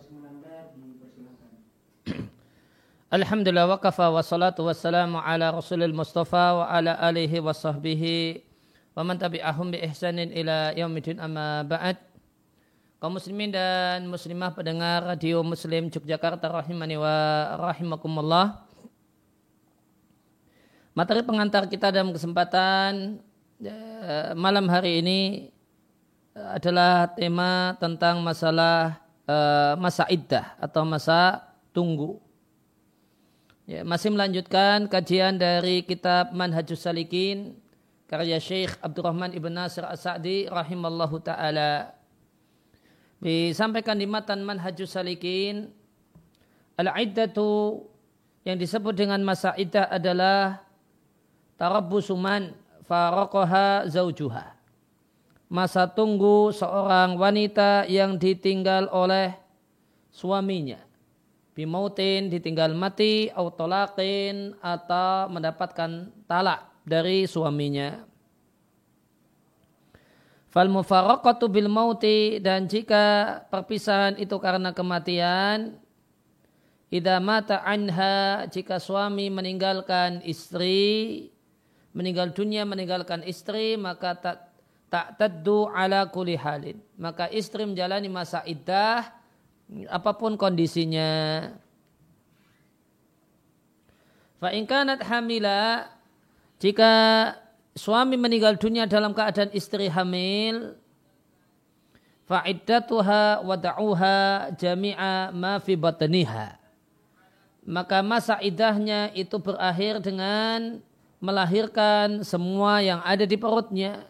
Alhamdulillah wa kafa wa salatu ala rasulil mustafa wa ala alihi wa sahbihi wa man tabi'ahum bi ihsanin ila yaumidin amma ba'd. Kaum muslimin dan muslimah pendengar radio muslim Yogyakarta rahimani wa rahimakumullah. Materi pengantar kita dalam kesempatan eh, malam hari ini adalah tema tentang masalah eh, masa iddah atau masa tunggu Ya, masih melanjutkan kajian dari kitab Manhajus Salikin karya Syekh Abdurrahman Ibn Nasir As-Sa'di rahimallahu taala. Disampaikan di matan Manhajus Salikin al-iddatu yang disebut dengan masa iddah adalah tarabbusuman faraqaha zaujuha. Masa tunggu seorang wanita yang ditinggal oleh suaminya bimautin ditinggal mati autolakin atau mendapatkan talak dari suaminya. Fal mufaraqatu bil mauti dan jika perpisahan itu karena kematian idza mata anha jika suami meninggalkan istri meninggal dunia meninggalkan istri maka tak tak taddu ala kulli halin. Maka istri menjalani masa iddah apa pun kondisinya. Fa'inkanat hamila jika suami meninggal dunia dalam keadaan istri hamil fa'iddatuha wada'uha jami'a ma fi batniha. Maka masa idahnya itu berakhir dengan melahirkan semua yang ada di perutnya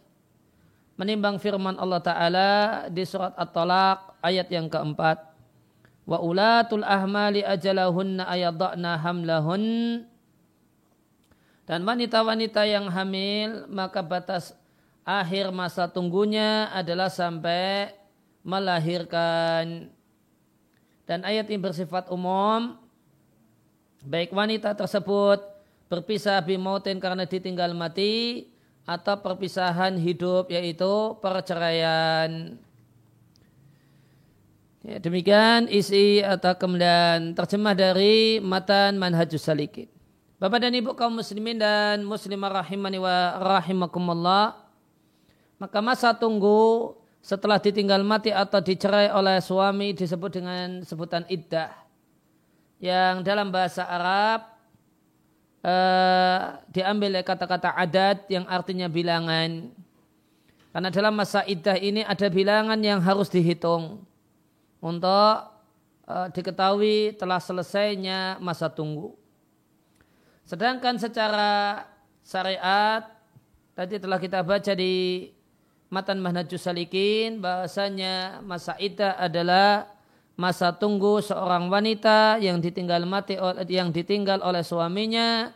menimbang firman Allah Ta'ala di surat At-Talaq ayat yang keempat. Wa ulatul ahmali ajalahunna ayadna hamlahun. Dan wanita-wanita yang hamil maka batas akhir masa tunggunya adalah sampai melahirkan. Dan ayat ini bersifat umum baik wanita tersebut berpisah bimautin karena ditinggal mati atau perpisahan hidup yaitu perceraian. Ya, demikian isi atau kemudian terjemah dari matan manhajus salikin. Bapak dan Ibu kaum muslimin dan muslimah rahimani wa rahimakumullah. Maka masa tunggu setelah ditinggal mati atau dicerai oleh suami disebut dengan sebutan iddah. Yang dalam bahasa Arab uh, diambil kata-kata adat yang artinya bilangan. Karena dalam masa iddah ini ada bilangan yang harus dihitung untuk uh, diketahui telah selesainya masa tunggu. Sedangkan secara syariat tadi telah kita baca di matan Mahnajus Salikin bahasanya masa iddah adalah masa tunggu seorang wanita yang ditinggal mati yang ditinggal oleh suaminya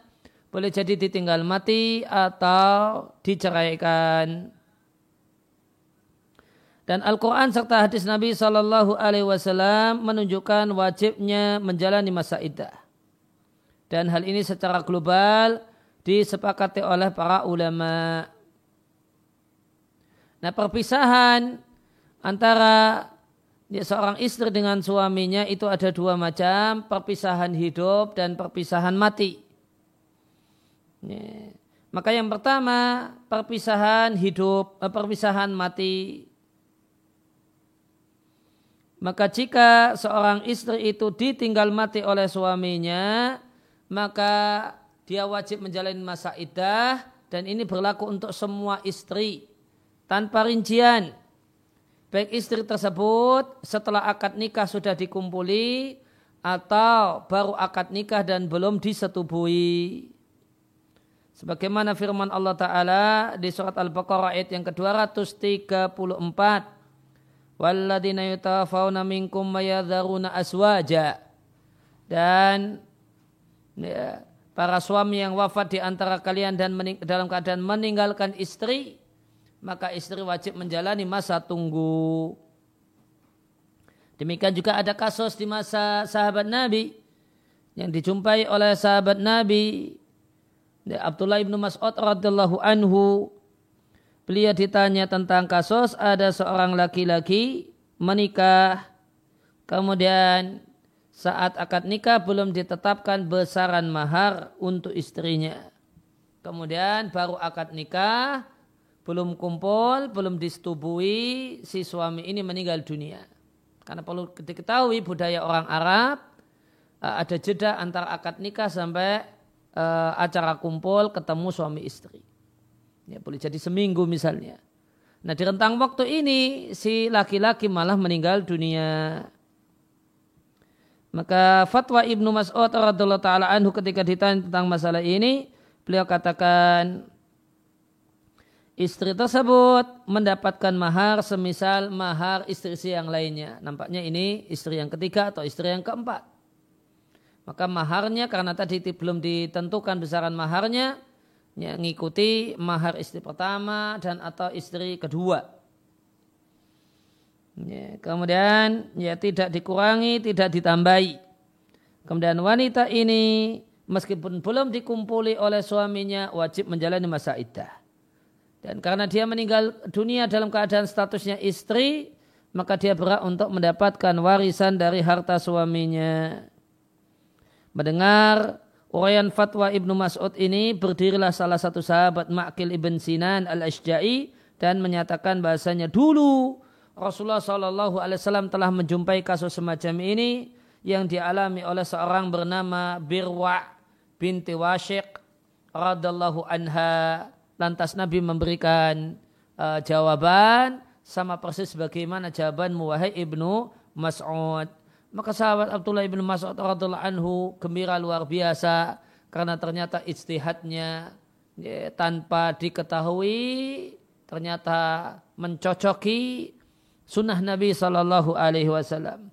boleh jadi ditinggal mati atau diceraikan. Dan Al-Quran serta hadis Nabi Wasallam menunjukkan wajibnya menjalani masa iddah. Dan hal ini secara global disepakati oleh para ulama. Nah perpisahan antara ya, seorang istri dengan suaminya itu ada dua macam, perpisahan hidup dan perpisahan mati. Ya. Maka yang pertama perpisahan hidup, eh, perpisahan mati. Maka jika seorang istri itu ditinggal mati oleh suaminya, maka dia wajib menjalani masa iddah dan ini berlaku untuk semua istri tanpa rincian. Baik istri tersebut setelah akad nikah sudah dikumpuli atau baru akad nikah dan belum disetubui. Sebagaimana firman Allah Ta'ala di surat Al-Baqarah ayat yang ke-234 Walladina yutafawna minkum mayadharuna aswaja. Dan ya, para suami yang wafat di antara kalian dan dalam keadaan meninggalkan istri, maka istri wajib menjalani masa tunggu. Demikian juga ada kasus di masa sahabat Nabi yang dijumpai oleh sahabat Nabi Abdullah ibnu Mas'ud radhiyallahu anhu Beliau ditanya tentang kasus ada seorang laki-laki menikah Kemudian saat akad nikah belum ditetapkan besaran mahar untuk istrinya. Kemudian baru akad nikah, belum kumpul, belum disetubui, si suami ini meninggal dunia. Karena perlu diketahui budaya orang Arab, eh, ada jeda antara akad nikah sampai uh, acara kumpul ketemu suami istri. Ya, boleh jadi seminggu misalnya. Nah di rentang waktu ini si laki-laki malah meninggal dunia. Maka fatwa Ibnu Mas'ud radhiyallahu taala anhu ketika ditanya tentang masalah ini, beliau katakan istri tersebut mendapatkan mahar semisal mahar istri-istri yang lainnya. Nampaknya ini istri yang ketiga atau istri yang keempat. Maka maharnya karena tadi belum ditentukan besaran maharnya, ya, ngikuti mahar istri pertama dan atau istri kedua. Ya, kemudian ya tidak dikurangi, tidak ditambahi. Kemudian wanita ini meskipun belum dikumpuli oleh suaminya wajib menjalani masa iddah. Dan karena dia meninggal dunia dalam keadaan statusnya istri, maka dia berhak untuk mendapatkan warisan dari harta suaminya mendengar uraian fatwa Ibnu Mas'ud ini berdirilah salah satu sahabat Ma'kil ibn Sinan al-Ashja'i dan menyatakan bahasanya dulu Rasulullah Wasallam telah menjumpai kasus semacam ini yang dialami oleh seorang bernama Birwa binti Washiq radallahu anha. Lantas Nabi memberikan uh, jawaban sama persis bagaimana jawaban Muwahai ibnu Mas'ud. Maka sahabat Abdullah bin Mas'ud radhiallahu anhu gembira luar biasa karena ternyata istihadnya ya, tanpa diketahui ternyata mencocoki sunnah Nabi Shallallahu Alaihi Wasallam.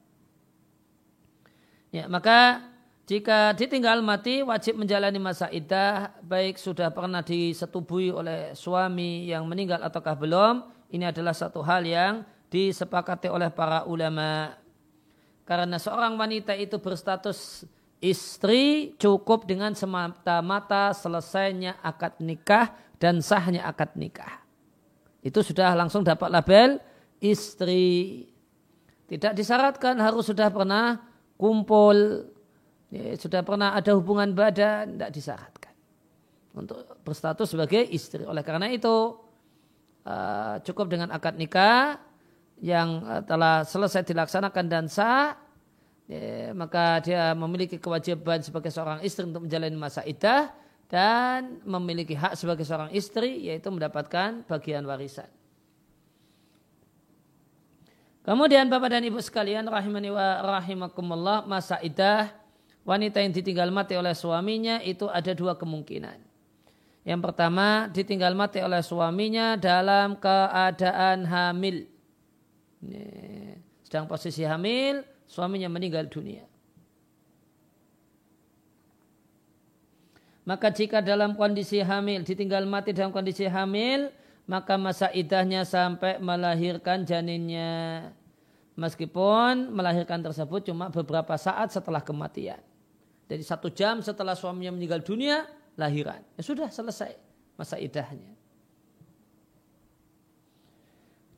Ya, maka jika ditinggal mati wajib menjalani masa iddah baik sudah pernah disetubui oleh suami yang meninggal ataukah belum ini adalah satu hal yang disepakati oleh para ulama karena seorang wanita itu berstatus istri cukup dengan semata-mata selesainya akad nikah dan sahnya akad nikah. Itu sudah langsung dapat label istri. Tidak disyaratkan harus sudah pernah kumpul, ya, sudah pernah ada hubungan badan, tidak disyaratkan. Untuk berstatus sebagai istri. Oleh karena itu, uh, cukup dengan akad nikah, yang eh, telah selesai dilaksanakan dan sah, ya, maka dia memiliki kewajiban sebagai seorang istri untuk menjalani masa idah dan memiliki hak sebagai seorang istri yaitu mendapatkan bagian warisan. Kemudian Bapak dan Ibu sekalian rahimani wa rahimakumullah masa idah wanita yang ditinggal mati oleh suaminya itu ada dua kemungkinan. Yang pertama ditinggal mati oleh suaminya dalam keadaan hamil sedang posisi hamil, suaminya meninggal dunia. Maka jika dalam kondisi hamil, ditinggal mati dalam kondisi hamil, maka masa idahnya sampai melahirkan janinnya. Meskipun melahirkan tersebut cuma beberapa saat setelah kematian. Jadi satu jam setelah suaminya meninggal dunia, lahiran. Ya sudah selesai masa idahnya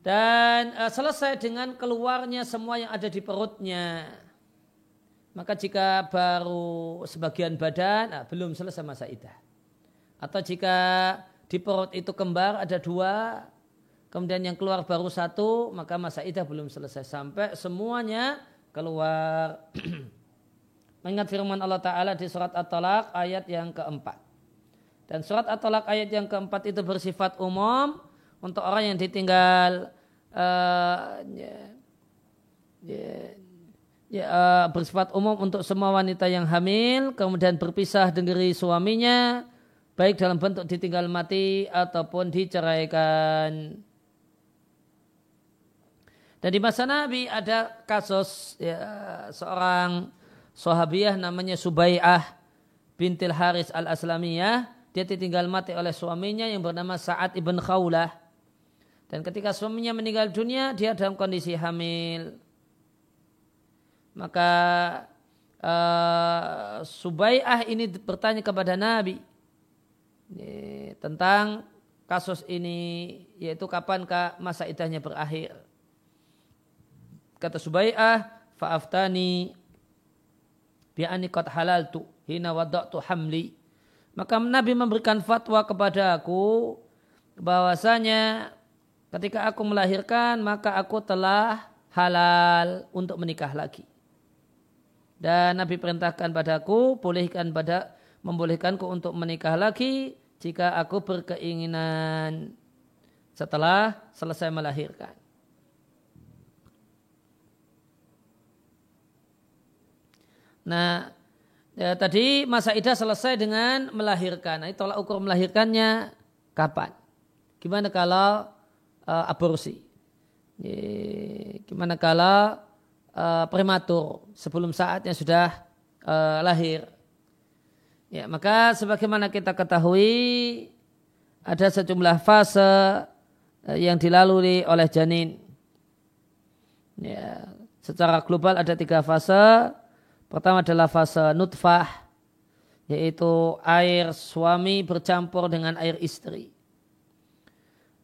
dan uh, selesai dengan keluarnya semua yang ada di perutnya. Maka jika baru sebagian badan, nah, belum selesai masa idah. Atau jika di perut itu kembar ada dua, kemudian yang keluar baru satu, maka masa idah belum selesai sampai semuanya keluar. Mengingat firman Allah Ta'ala di surat At-Talaq ayat yang keempat. Dan surat At-Talaq ayat yang keempat itu bersifat umum, untuk orang yang ditinggal uh, ya, ya, ya, uh, bersifat umum untuk semua wanita yang hamil kemudian berpisah dari suaminya baik dalam bentuk ditinggal mati ataupun diceraikan. Dan di masa Nabi ada kasus ya, seorang sahabiah namanya Subai'ah bintil Haris al-Aslamiyah. Dia ditinggal mati oleh suaminya yang bernama Sa'ad ibn Khawlah. Dan ketika suaminya meninggal dunia, dia dalam kondisi hamil. Maka uh, Subai'ah ini bertanya kepada Nabi ini, tentang kasus ini, yaitu kapankah masa idahnya berakhir. Kata Subai'ah, fa'aftani bi'ani qad halaltu hina wada'tu hamli. Maka Nabi memberikan fatwa kepada aku bahwasanya ketika aku melahirkan maka aku telah halal untuk menikah lagi. Dan Nabi perintahkan padaku, bolehkan pada membolehkanku untuk menikah lagi jika aku berkeinginan setelah selesai melahirkan. Nah, ya, tadi masa idah selesai dengan melahirkan. Nah, tolak ukur melahirkannya kapan? Gimana kalau uh, aborsi? Gimana kalau uh, prematur sebelum saatnya sudah uh, lahir? Ya, maka sebagaimana kita ketahui ada sejumlah fase yang dilalui oleh janin. Ya, secara global ada tiga fase. Pertama adalah fase nutfah, yaitu air suami bercampur dengan air istri.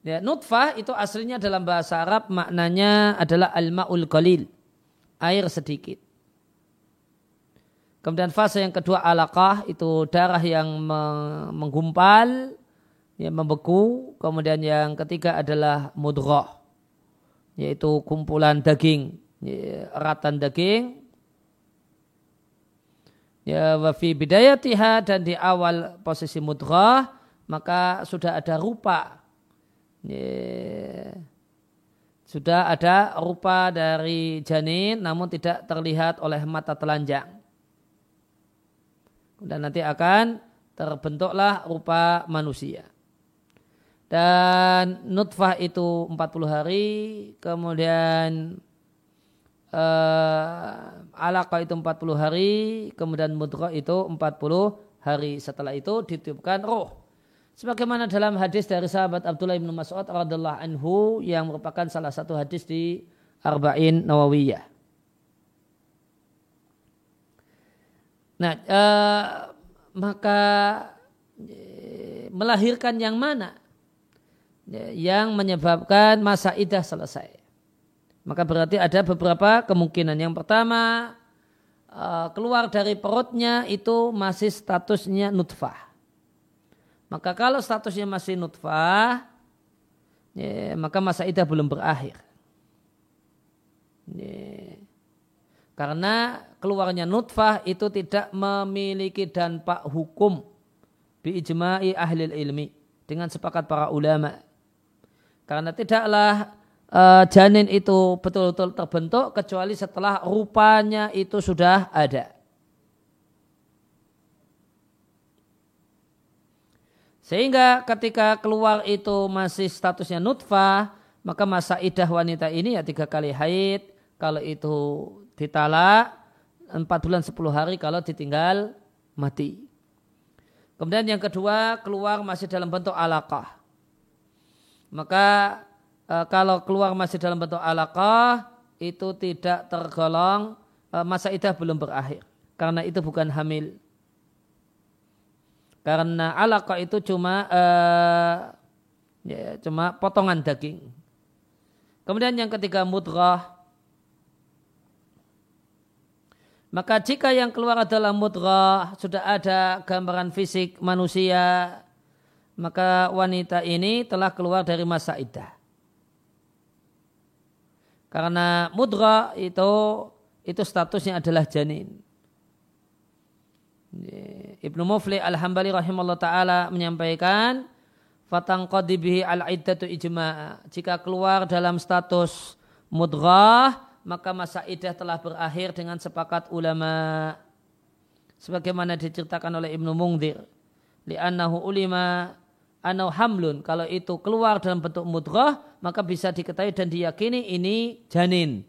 Ya, nutfah itu aslinya dalam bahasa Arab maknanya adalah al-ma'ul qalil, air sedikit. Kemudian fase yang kedua alaqah itu darah yang menggumpal, yang membeku. Kemudian yang ketiga adalah mudghah, yaitu kumpulan daging, ya, eratan daging. Ya wafi bidayatiha dan di awal posisi mudghah maka sudah ada rupa sudah ada rupa dari janin namun tidak terlihat oleh mata telanjang. Dan nanti akan terbentuklah rupa manusia. Dan nutfah itu 40 hari, kemudian uh, alaqah itu 40 hari, kemudian mudghah itu 40 hari. Setelah itu ditiupkan roh Sebagaimana dalam hadis dari sahabat Abdullah bin Mas'ud radhiallahu anhu yang merupakan salah satu hadis di Arba'in Nawawiyah. Nah, eh, maka eh, melahirkan yang mana? Yang menyebabkan masa idah selesai. Maka berarti ada beberapa kemungkinan. Yang pertama, eh, keluar dari perutnya itu masih statusnya nutfah maka kalau statusnya masih nutfah, ya, maka masa idah belum berakhir. Ya. Karena keluarnya nutfah itu tidak memiliki dampak hukum biijma'i ahli ilmi dengan sepakat para ulama. Karena tidaklah uh, janin itu betul-betul terbentuk kecuali setelah rupanya itu sudah ada. Sehingga ketika keluar itu masih statusnya nutfah, maka masa idah wanita ini ya tiga kali haid. Kalau itu ditalak, empat bulan sepuluh hari kalau ditinggal mati. Kemudian yang kedua keluar masih dalam bentuk alaqah. Maka e, kalau keluar masih dalam bentuk alaqah itu tidak tergolong e, masa idah belum berakhir. Karena itu bukan hamil. Karena alaqah itu cuma uh, ya, cuma potongan daging. Kemudian yang ketiga mudrah. Maka jika yang keluar adalah mudrah, sudah ada gambaran fisik manusia, maka wanita ini telah keluar dari masa iddah. Karena mudrah itu itu statusnya adalah janin. Ibnu Mufli Al-Hambali rahimahullah taala menyampaikan fatang qadibihi al-iddatu ijma' jika keluar dalam status mudghah maka masa iddah telah berakhir dengan sepakat ulama. Sebagaimana diceritakan oleh Ibnu Mungdir li'annahu ulima anau hamlun. Kalau itu keluar dalam bentuk mudghah maka bisa diketahui dan diyakini ini janin.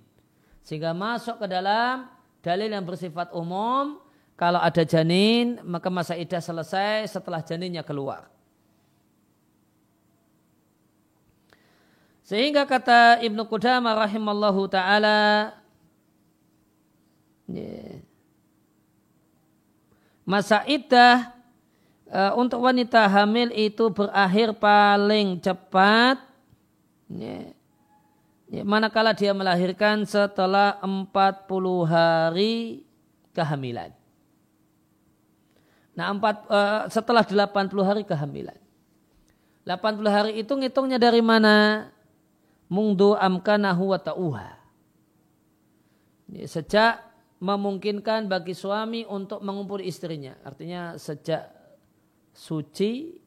Sehingga masuk ke dalam dalil yang bersifat umum. Kalau ada janin, maka masa idah selesai setelah janinnya keluar. Sehingga kata Ibnu Qudamah rahimallahu taala masa idah uh, untuk wanita hamil itu berakhir paling cepat Ya, manakala dia melahirkan setelah 40 hari kehamilan. Nah, empat, uh, setelah 80 hari kehamilan. 80 hari itu ngitungnya dari mana? Mungdu amkanahu wa ta'uha. Sejak memungkinkan bagi suami untuk mengumpuli istrinya. Artinya sejak suci,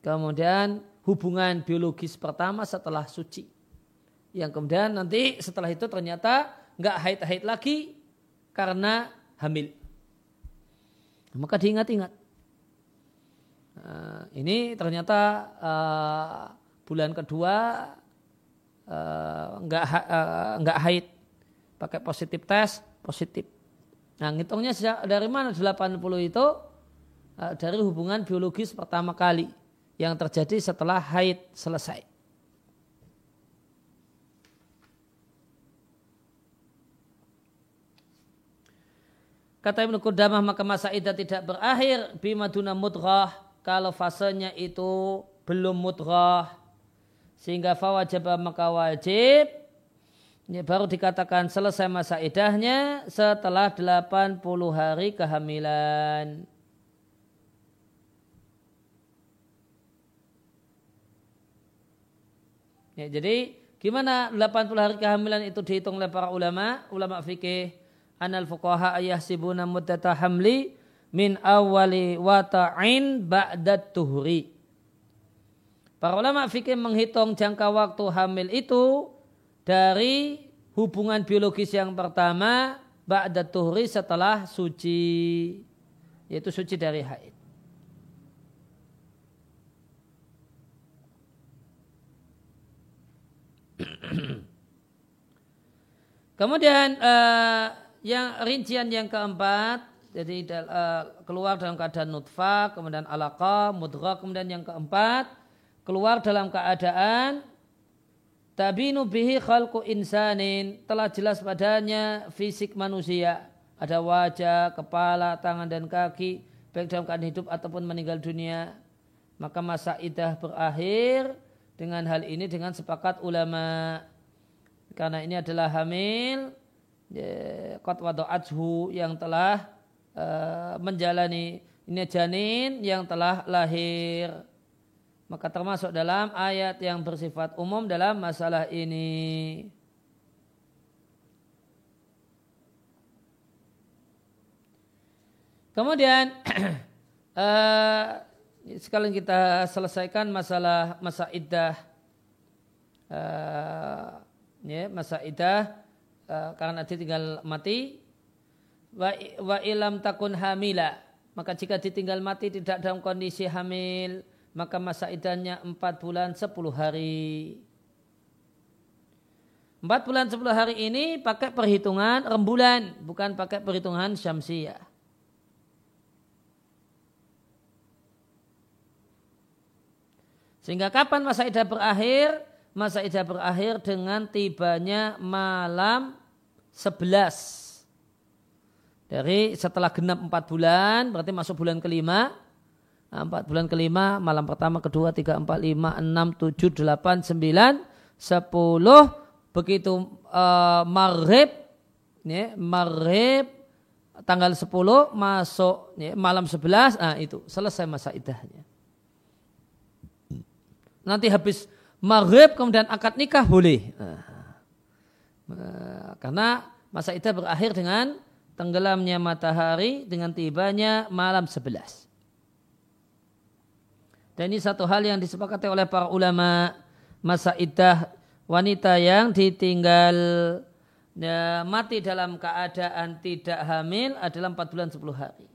kemudian hubungan biologis pertama setelah suci yang kemudian nanti setelah itu ternyata nggak haid-haid lagi karena hamil. Maka diingat-ingat. Nah, ini ternyata uh, bulan kedua uh, nggak nggak haid, pakai positif tes positif. Nah, ngitungnya dari mana 80 itu dari hubungan biologis pertama kali yang terjadi setelah haid selesai. Kata Ibnu Qudamah maka masa idah tidak berakhir bimaduna mudghah kalau fasenya itu belum mudghah sehingga fawajib maka wajib ini baru dikatakan selesai masa idahnya setelah 80 hari kehamilan. Ya, jadi gimana 80 hari kehamilan itu dihitung oleh para ulama, ulama fikih anal fuqaha ayahsibuna muddata hamli min awali wata'in ba'dat tuhri. Para ulama fikih menghitung jangka waktu hamil itu dari hubungan biologis yang pertama ba'dat tuhri setelah suci yaitu suci dari haid. Kemudian uh, yang rincian yang keempat, jadi uh, keluar dalam keadaan nutfah, kemudian alaqa, mudghah, kemudian yang keempat, keluar dalam keadaan tabinu bihi khalqu insanin, telah jelas padanya fisik manusia. Ada wajah, kepala, tangan dan kaki, baik dalam keadaan hidup ataupun meninggal dunia. Maka masa idah berakhir dengan hal ini dengan sepakat ulama. Karena ini adalah hamil kot adhu yang telah uh, menjalani ini janin yang telah lahir maka termasuk dalam ayat yang bersifat umum dalam masalah ini kemudian uh, sekalian kita selesaikan masalah masa iddah. Uh, ya, masa iddah. Eh, karena ditinggal mati. Wa, wa ilam takun hamila. Maka jika ditinggal mati tidak dalam kondisi hamil maka masa idahnya 4 bulan 10 hari. 4 bulan 10 hari ini pakai perhitungan rembulan bukan pakai perhitungan syamsiah sehingga kapan masa idah berakhir? Masa idah berakhir dengan tibanya malam 11 dari setelah genap 4 bulan berarti masuk bulan kelima. Nah, 4 bulan kelima malam pertama kedua tiga empat lima enam tujuh delapan sembilan sepuluh. Begitu uh, maghrib ya, maghrib tanggal 10 masuk ya, malam 11 nah itu selesai masa idahnya nanti habis maghrib kemudian akad nikah boleh. Eh, karena masa itu berakhir dengan tenggelamnya matahari dengan tibanya malam 11. Dan ini satu hal yang disepakati oleh para ulama masa idah wanita yang ditinggal ya, mati dalam keadaan tidak hamil adalah 4 bulan 10 hari.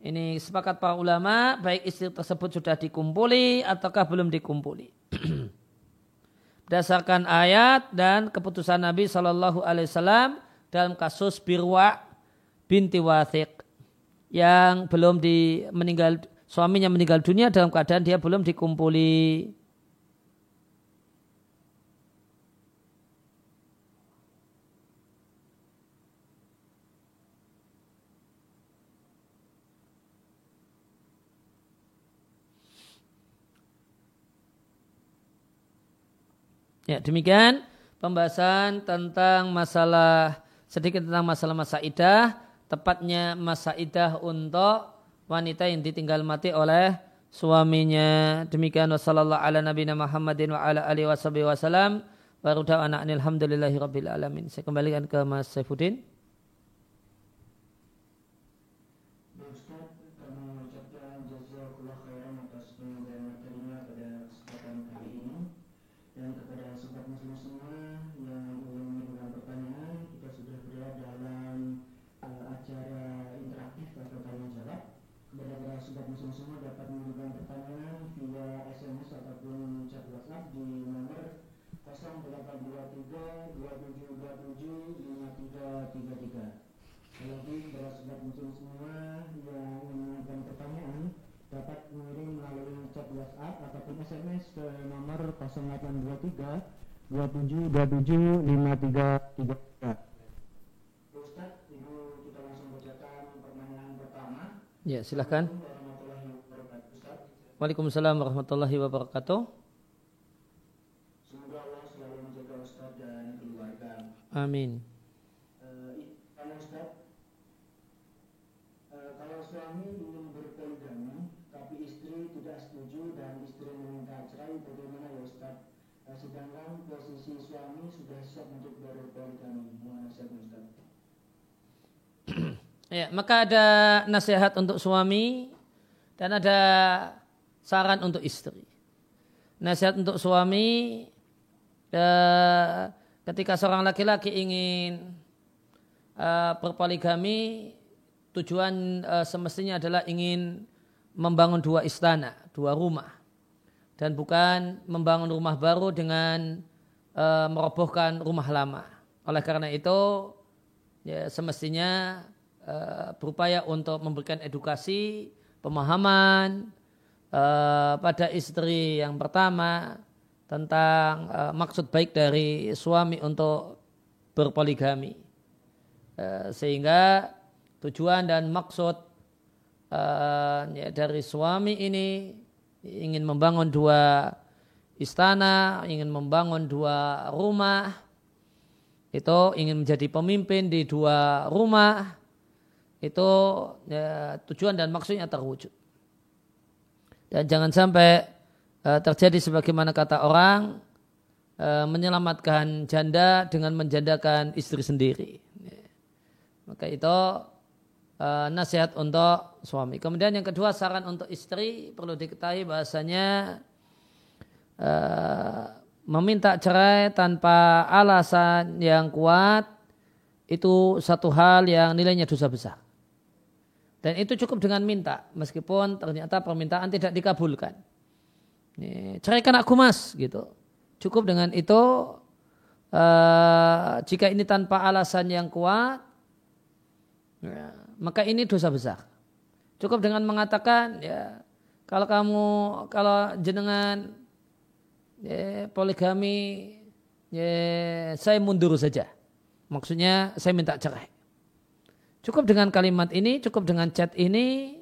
Ini sepakat para ulama baik istri tersebut sudah dikumpuli ataukah belum dikumpuli. berdasarkan ayat dan keputusan Nabi Shallallahu Alaihi Wasallam dalam kasus Birwa binti Wathiq yang belum di meninggal suaminya meninggal dunia dalam keadaan dia belum dikumpuli Ya, demikian pembahasan tentang masalah sedikit tentang masalah masa idah, tepatnya masa idah untuk wanita yang ditinggal mati oleh suaminya. Demikian wasallallahu ala nabiyina Muhammadin wa ala alihi wasallam. Baru rabbil alamin. Saya kembalikan ke Mas Saifuddin. SMS ke nomor 0823 2727 5333. Ustaz, Ibu kita langsung bacakan pertanyaan pertama. Ya, silahkan. Waalaikumsalam warahmatullahi wabarakatuh. Semoga Allah selalu menjaga Ustaz dan keluarga. Amin. Ya, maka ada nasihat untuk suami dan ada saran untuk istri. Nasihat untuk suami ya, ketika seorang laki-laki ingin uh, berpoligami, tujuan uh, semestinya adalah ingin membangun dua istana, dua rumah, dan bukan membangun rumah baru dengan uh, merobohkan rumah lama. Oleh karena itu, ya semestinya uh, berupaya untuk memberikan edukasi, pemahaman uh, pada istri yang pertama tentang uh, maksud baik dari suami untuk berpoligami. Uh, sehingga tujuan dan maksud uh, ya, dari suami ini ingin membangun dua istana, ingin membangun dua rumah, itu ingin menjadi pemimpin di dua rumah, itu ya, tujuan dan maksudnya terwujud. Dan jangan sampai uh, terjadi sebagaimana kata orang uh, menyelamatkan janda dengan menjandakan istri sendiri. Maka itu uh, nasihat untuk suami. Kemudian yang kedua saran untuk istri perlu diketahui bahasanya uh, meminta cerai tanpa alasan yang kuat itu satu hal yang nilainya dosa besar. Dan itu cukup dengan minta, meskipun ternyata permintaan tidak dikabulkan. Ceraikan aku mas, gitu. Cukup dengan itu, uh, jika ini tanpa alasan yang kuat, ya, maka ini dosa besar. Cukup dengan mengatakan, ya kalau kamu, kalau jenengan ya, poligami, ya, saya mundur saja. Maksudnya saya minta cerai. Cukup dengan kalimat ini, cukup dengan chat ini,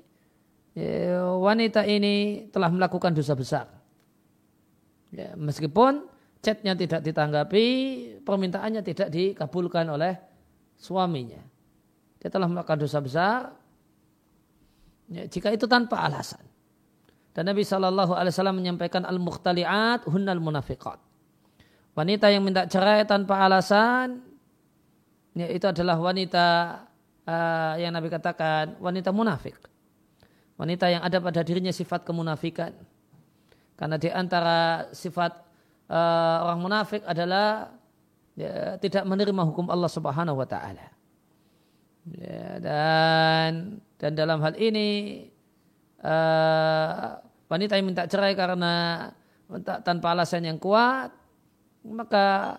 ya, wanita ini telah melakukan dosa besar. Ya, meskipun chatnya tidak ditanggapi, permintaannya tidak dikabulkan oleh suaminya. Dia telah melakukan dosa besar. Ya, jika itu tanpa alasan. Dan Nabi Shallallahu Alaihi Wasallam menyampaikan al-mukhtaliat hunnal munafiqat. Wanita yang minta cerai tanpa alasan, ya, itu adalah wanita uh, yang Nabi katakan wanita munafik. Wanita yang ada pada dirinya sifat kemunafikan. Karena di antara sifat uh, orang munafik adalah ya, tidak menerima hukum Allah Subhanahu wa taala. Ya, dan dan dalam hal ini uh, wanita yang minta cerai karena tanpa alasan yang kuat maka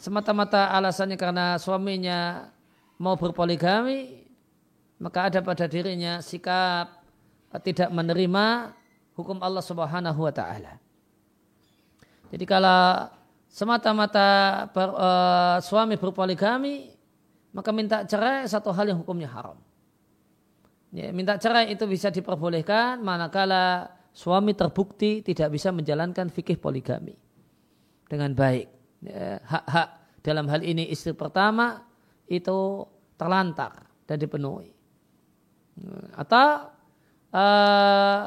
semata-mata alasannya karena suaminya mau berpoligami, maka ada pada dirinya sikap tidak menerima hukum Allah Subhanahu wa taala. Jadi kalau semata-mata ber, uh, suami berpoligami, maka minta cerai satu hal yang hukumnya haram. Ya, minta cerai itu bisa diperbolehkan manakala suami terbukti tidak bisa menjalankan fikih poligami dengan baik. ya, hak-hak dalam hal ini istri pertama itu terlantar dan dipenuhi. Atau uh,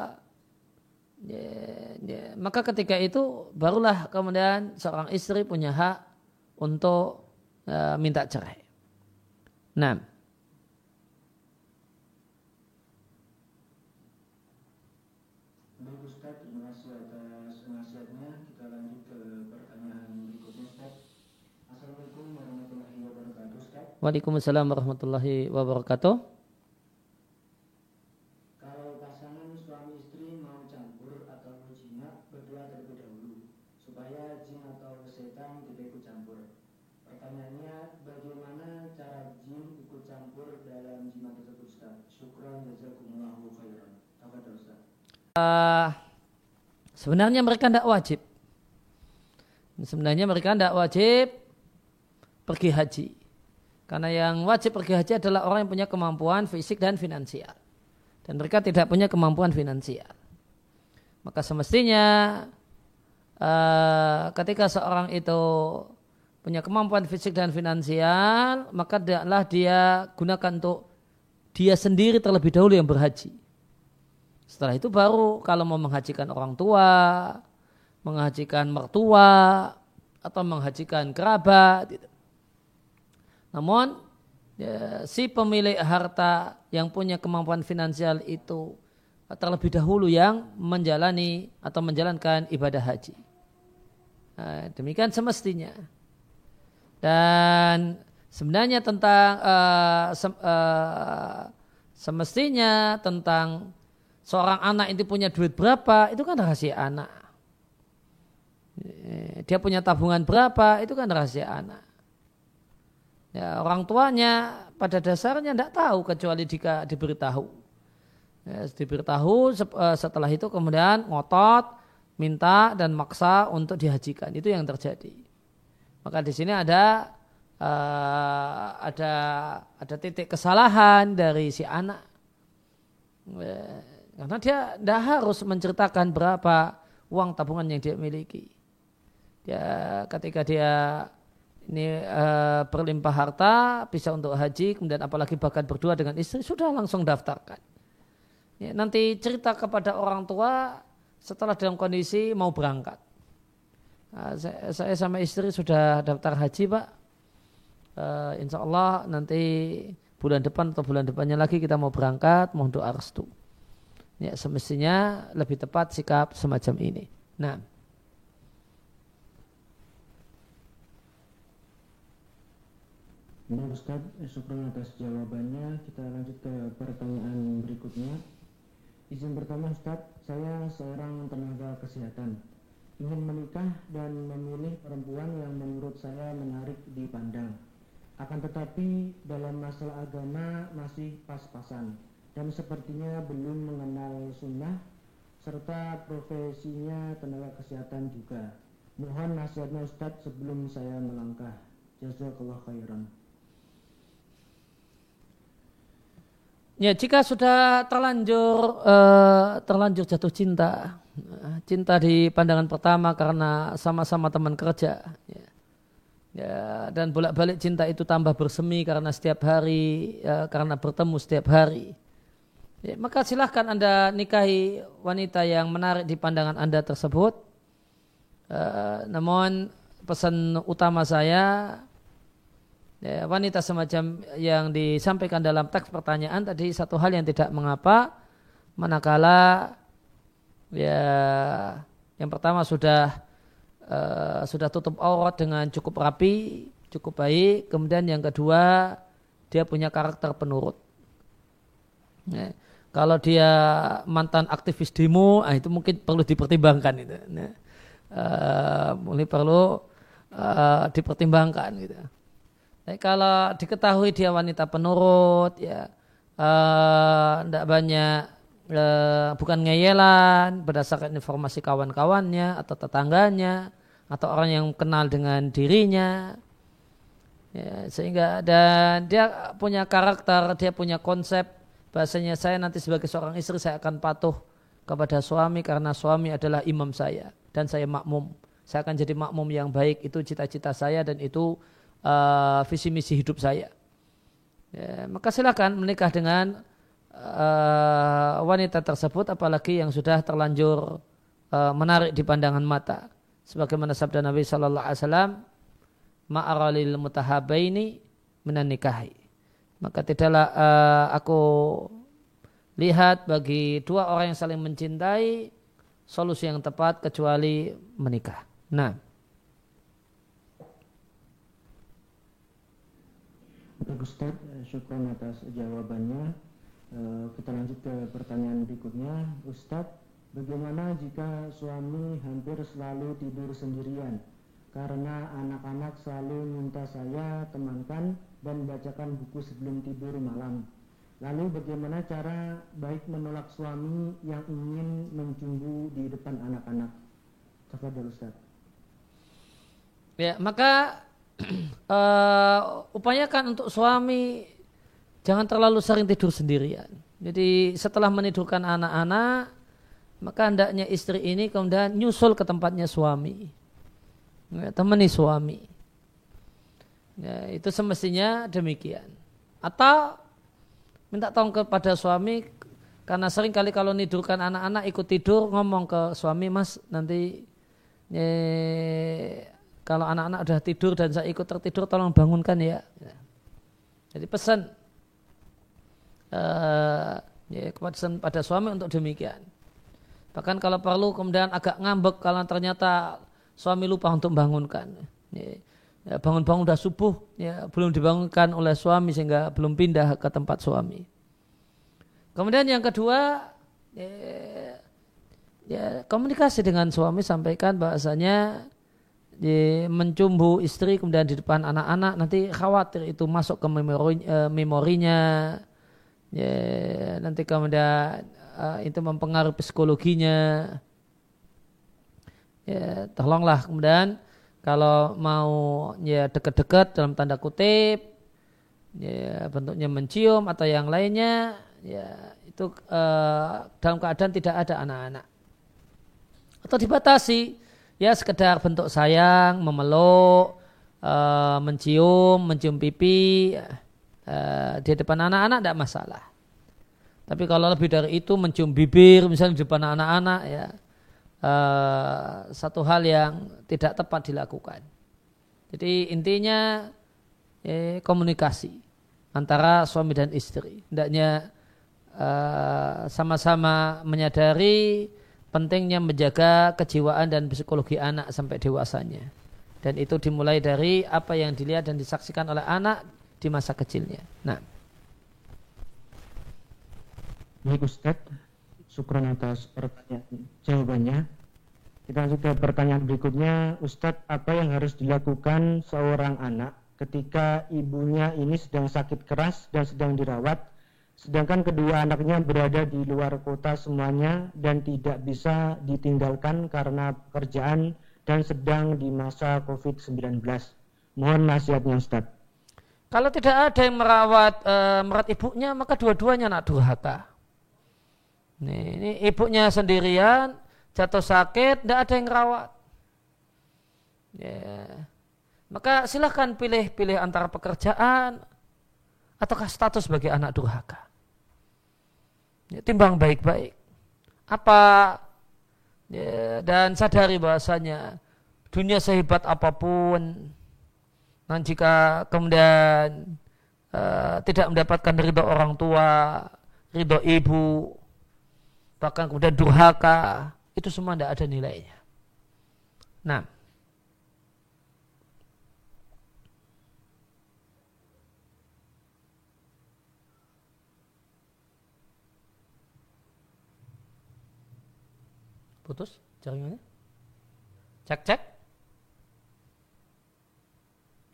ya, ya, maka ketika itu barulah kemudian seorang istri punya hak untuk uh, minta cerai. Nah, Waalaikumsalam warahmatullahi wabarakatuh. Kalau pasangan suami istri mau campur atau jina berdoa terlebih dahulu supaya jin atau setan tidak ikut campur. Pertanyaannya bagaimana cara jin ikut campur dalam jima tersebut Ustaz? Syukran jazakumullahu khairan. Tafadhol Ustaz. Uh, sebenarnya mereka tidak wajib. Sebenarnya mereka tidak wajib pergi haji. Karena yang wajib pergi haji adalah orang yang punya kemampuan fisik dan finansial. Dan mereka tidak punya kemampuan finansial. Maka semestinya uh, ketika seorang itu punya kemampuan fisik dan finansial, maka adalah dia gunakan untuk dia sendiri terlebih dahulu yang berhaji. Setelah itu baru kalau mau menghajikan orang tua, menghajikan mertua, atau menghajikan kerabat, gitu. Namun ya, si pemilik harta yang punya kemampuan finansial itu terlebih dahulu yang menjalani atau menjalankan ibadah haji. Nah, demikian semestinya. Dan sebenarnya tentang uh, sem, uh, semestinya tentang seorang anak itu punya duit berapa itu kan rahasia anak. Dia punya tabungan berapa itu kan rahasia anak. Ya, orang tuanya pada dasarnya tidak tahu kecuali jika diberitahu. Ya, diberitahu eh, setelah itu kemudian ngotot, minta dan maksa untuk dihajikan. Itu yang terjadi. Maka di sini ada uh, ada ada titik kesalahan dari si anak. Ya, karena dia tidak harus menceritakan berapa uang tabungan yang dia miliki. Ya, ketika dia ini uh, harta, bisa untuk haji, kemudian apalagi bahkan berdua dengan istri, sudah langsung daftarkan. Ya, nanti cerita kepada orang tua setelah dalam kondisi mau berangkat. Nah, saya, saya sama istri sudah daftar haji pak. Uh, insya Allah nanti bulan depan atau bulan depannya lagi kita mau berangkat, mohon doa restu. Ya, semestinya lebih tepat sikap semacam ini. Nah. Nah Ustaz, syukur atas jawabannya. Kita lanjut ke pertanyaan berikutnya. Izin pertama Ustaz, saya seorang tenaga kesehatan. Ingin menikah dan memilih perempuan yang menurut saya menarik dipandang. Akan tetapi dalam masalah agama masih pas-pasan dan sepertinya belum mengenal sunnah serta profesinya tenaga kesehatan juga. Mohon nasihatnya Ustadz sebelum saya melangkah. Jazakallah khairan. Ya, jika sudah terlanjur uh, terlanjur jatuh cinta, uh, cinta di pandangan pertama karena sama-sama teman kerja, ya. ya dan bolak-balik cinta itu tambah bersemi karena setiap hari, ya, karena bertemu setiap hari. Ya, maka silahkan anda nikahi wanita yang menarik di pandangan anda tersebut. Uh, namun pesan utama saya ya, wanita semacam yang disampaikan dalam teks pertanyaan tadi satu hal yang tidak mengapa manakala ya yang pertama sudah uh, sudah tutup aurat dengan cukup rapi cukup baik kemudian yang kedua dia punya karakter penurut. Ya, kalau dia mantan aktivis demo nah itu mungkin perlu dipertimbangkan itu nah, uh, mungkin perlu uh, dipertimbangkan gitu tapi kalau diketahui dia wanita penurut, ya tidak uh, banyak uh, bukan ngeyelan berdasarkan informasi kawan-kawannya atau tetangganya atau orang yang kenal dengan dirinya, ya, sehingga dan dia punya karakter, dia punya konsep. Bahasanya saya nanti sebagai seorang istri saya akan patuh kepada suami karena suami adalah imam saya dan saya makmum. saya akan jadi makmum yang baik. Itu cita-cita saya dan itu uh, visi misi hidup saya ya, maka silakan menikah dengan uh, wanita tersebut apalagi yang sudah terlanjur uh, menarik di pandangan mata sebagaimana sabda Nabi Shallallahu Alaihi Wasallam ma'aralil mutahabaini menanikahi maka tidaklah uh, aku lihat bagi dua orang yang saling mencintai solusi yang tepat kecuali menikah. Nah. Bagus Ustaz, syukur atas jawabannya. Eh, kita lanjut ke pertanyaan berikutnya. Ustadz, bagaimana jika suami hampir selalu tidur sendirian? Karena anak-anak selalu minta saya temankan dan bacakan buku sebelum tidur malam. Lalu bagaimana cara baik menolak suami yang ingin mencumbu di depan anak-anak? Tafadhol Ustaz. Ya, maka uh, upayakan untuk suami jangan terlalu sering tidur sendirian. Jadi setelah menidurkan anak-anak, maka hendaknya istri ini kemudian nyusul ke tempatnya suami. Ya, temani suami. Ya, itu semestinya demikian. Atau minta tolong kepada suami karena sering kali kalau nidurkan anak-anak ikut tidur ngomong ke suami mas nanti eh, kalau anak-anak udah tidur dan saya ikut tertidur tolong bangunkan ya. ya. Jadi pesan uh, ya, kepada pada suami untuk demikian. Bahkan kalau perlu kemudian agak ngambek kalau ternyata suami lupa untuk bangunkan. Ya, ya, bangun-bangun udah subuh ya belum dibangunkan oleh suami sehingga belum pindah ke tempat suami. Kemudian yang kedua ya, ya komunikasi dengan suami sampaikan bahasanya ya, mencumbu istri kemudian di depan anak-anak nanti khawatir itu masuk ke memori, uh, memorinya. Ya nanti kemudian uh, itu mempengaruhi psikologinya. Ya tolonglah kemudian kalau mau ya deket-deket dalam tanda kutip ya bentuknya mencium atau yang lainnya ya itu uh, dalam keadaan tidak ada anak-anak. Atau dibatasi ya sekedar bentuk sayang memeluk uh, mencium mencium pipi uh, di depan anak-anak tidak masalah tapi kalau lebih dari itu mencium bibir misalnya di depan anak-anak ya uh, satu hal yang tidak tepat dilakukan. Jadi intinya eh, komunikasi antara suami dan istri. Hendaknya sama-sama menyadari pentingnya menjaga kejiwaan dan psikologi anak sampai dewasanya. Dan itu dimulai dari apa yang dilihat dan disaksikan oleh anak di masa kecilnya. Nah. Baik Ustadz, syukur atas pertanyaan jawabannya. Kita lanjut ke pertanyaan berikutnya, Ustadz, apa yang harus dilakukan seorang anak ketika ibunya ini sedang sakit keras dan sedang dirawat, sedangkan kedua anaknya berada di luar kota semuanya dan tidak bisa ditinggalkan karena pekerjaan dan sedang di masa COVID-19. Mohon nasihatnya Ustadz. Kalau tidak ada yang merawat e, merawat ibunya, maka dua-duanya anak durhaka. Nih, ini ibunya sendirian, jatuh sakit, tidak ada yang rawat. Ya. Maka silahkan pilih-pilih antara pekerjaan ataukah status sebagai anak durhaka. Ya, timbang baik-baik. Apa ya, dan sadari bahasanya dunia sehebat apa pun dan jika kemudian uh, tidak mendapatkan ridho orang tua, ridho ibu, bahkan kemudian durhaka, itu semua tidak ada nilainya. Nah, putus jaringannya? Cek cek.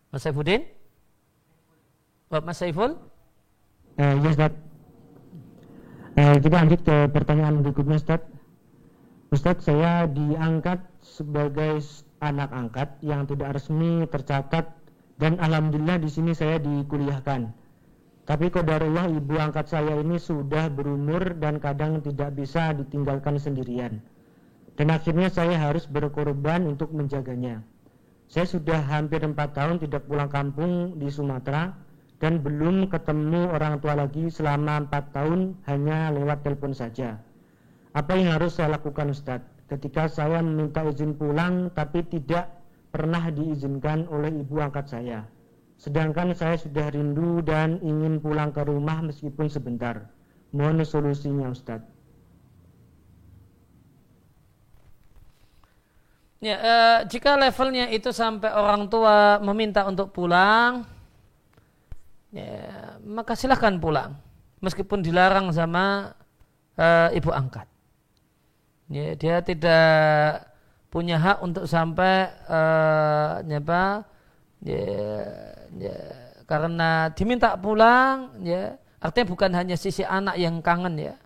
Mas Saifuddin? Mas Saiful? Uh, yes, Ustaz. Uh, kita lanjut ke pertanyaan berikutnya, Ustaz. Ustadz saya diangkat sebagai anak angkat yang tidak resmi tercatat dan alhamdulillah di sini saya dikuliahkan. Tapi kodarullah ibu angkat saya ini sudah berumur dan kadang tidak bisa ditinggalkan sendirian. Dan akhirnya saya harus berkorban untuk menjaganya. Saya sudah hampir empat tahun tidak pulang kampung di Sumatera dan belum ketemu orang tua lagi selama empat tahun hanya lewat telepon saja. Apa yang harus saya lakukan Ustadz? Ketika saya meminta izin pulang tapi tidak pernah diizinkan oleh ibu angkat saya. Sedangkan saya sudah rindu dan ingin pulang ke rumah meskipun sebentar. Mohon solusinya Ustadz. Ya, eh, jika levelnya itu sampai orang tua meminta untuk pulang, ya, maka silahkan pulang, meskipun dilarang sama eh, ibu angkat. Ya, dia tidak punya hak untuk sampai eh, nyapa, ya, ya, karena diminta pulang, ya, artinya bukan hanya sisi anak yang kangen ya,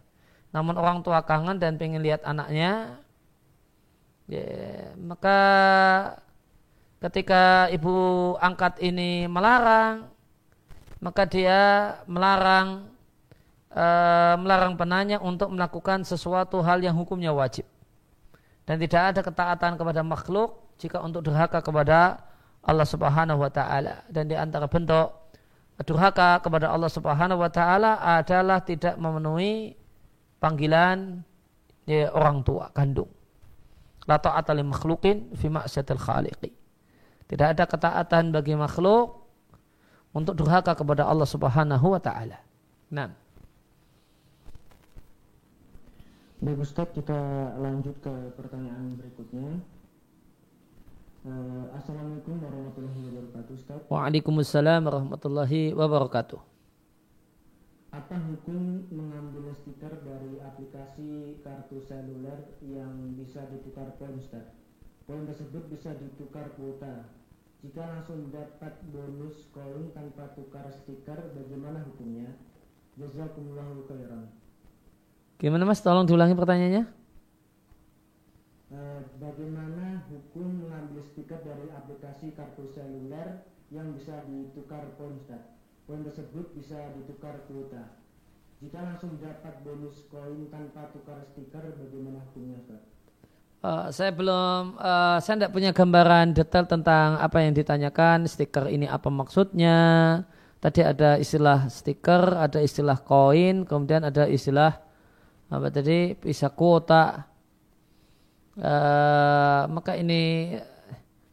namun orang tua kangen dan pengen lihat anaknya, Ya, maka ketika ibu angkat ini melarang, maka dia melarang e, melarang penanya untuk melakukan sesuatu hal yang hukumnya wajib. Dan tidak ada ketaatan kepada makhluk jika untuk durhaka kepada Allah Subhanahu wa taala. Dan di antara bentuk durhaka kepada Allah Subhanahu wa taala adalah tidak memenuhi panggilan ya, orang tua kandung. La ta'ata li makhlukin fi ma'syatil khaliqi. Tidak ada ketaatan bagi makhluk untuk durhaka kepada Allah Subhanahu wa taala. Nah. Baik Ustaz, kita lanjut ke pertanyaan berikutnya. Uh, Assalamualaikum warahmatullahi wabarakatuh Ustaz. Waalaikumsalam warahmatullahi wabarakatuh apa hukum mengambil stiker dari aplikasi kartu seluler yang bisa ditukar poin Ustaz? Poin tersebut bisa ditukar kuota. Jika langsung dapat bonus koin tanpa tukar stiker, bagaimana hukumnya? Jazakumullahu khairan. Gimana Mas? Tolong diulangi pertanyaannya. Uh, bagaimana hukum mengambil stiker dari aplikasi kartu seluler yang bisa ditukar poin Ustaz? Poin tersebut bisa ditukar kuota. Jika langsung dapat bonus koin tanpa tukar stiker, bagaimana hukumnya, Ustaz? Uh, saya belum, uh, saya tidak punya gambaran detail tentang apa yang ditanyakan. Stiker ini apa maksudnya? Tadi ada istilah stiker, ada istilah koin, kemudian ada istilah apa tadi bisa kuota. Uh, maka ini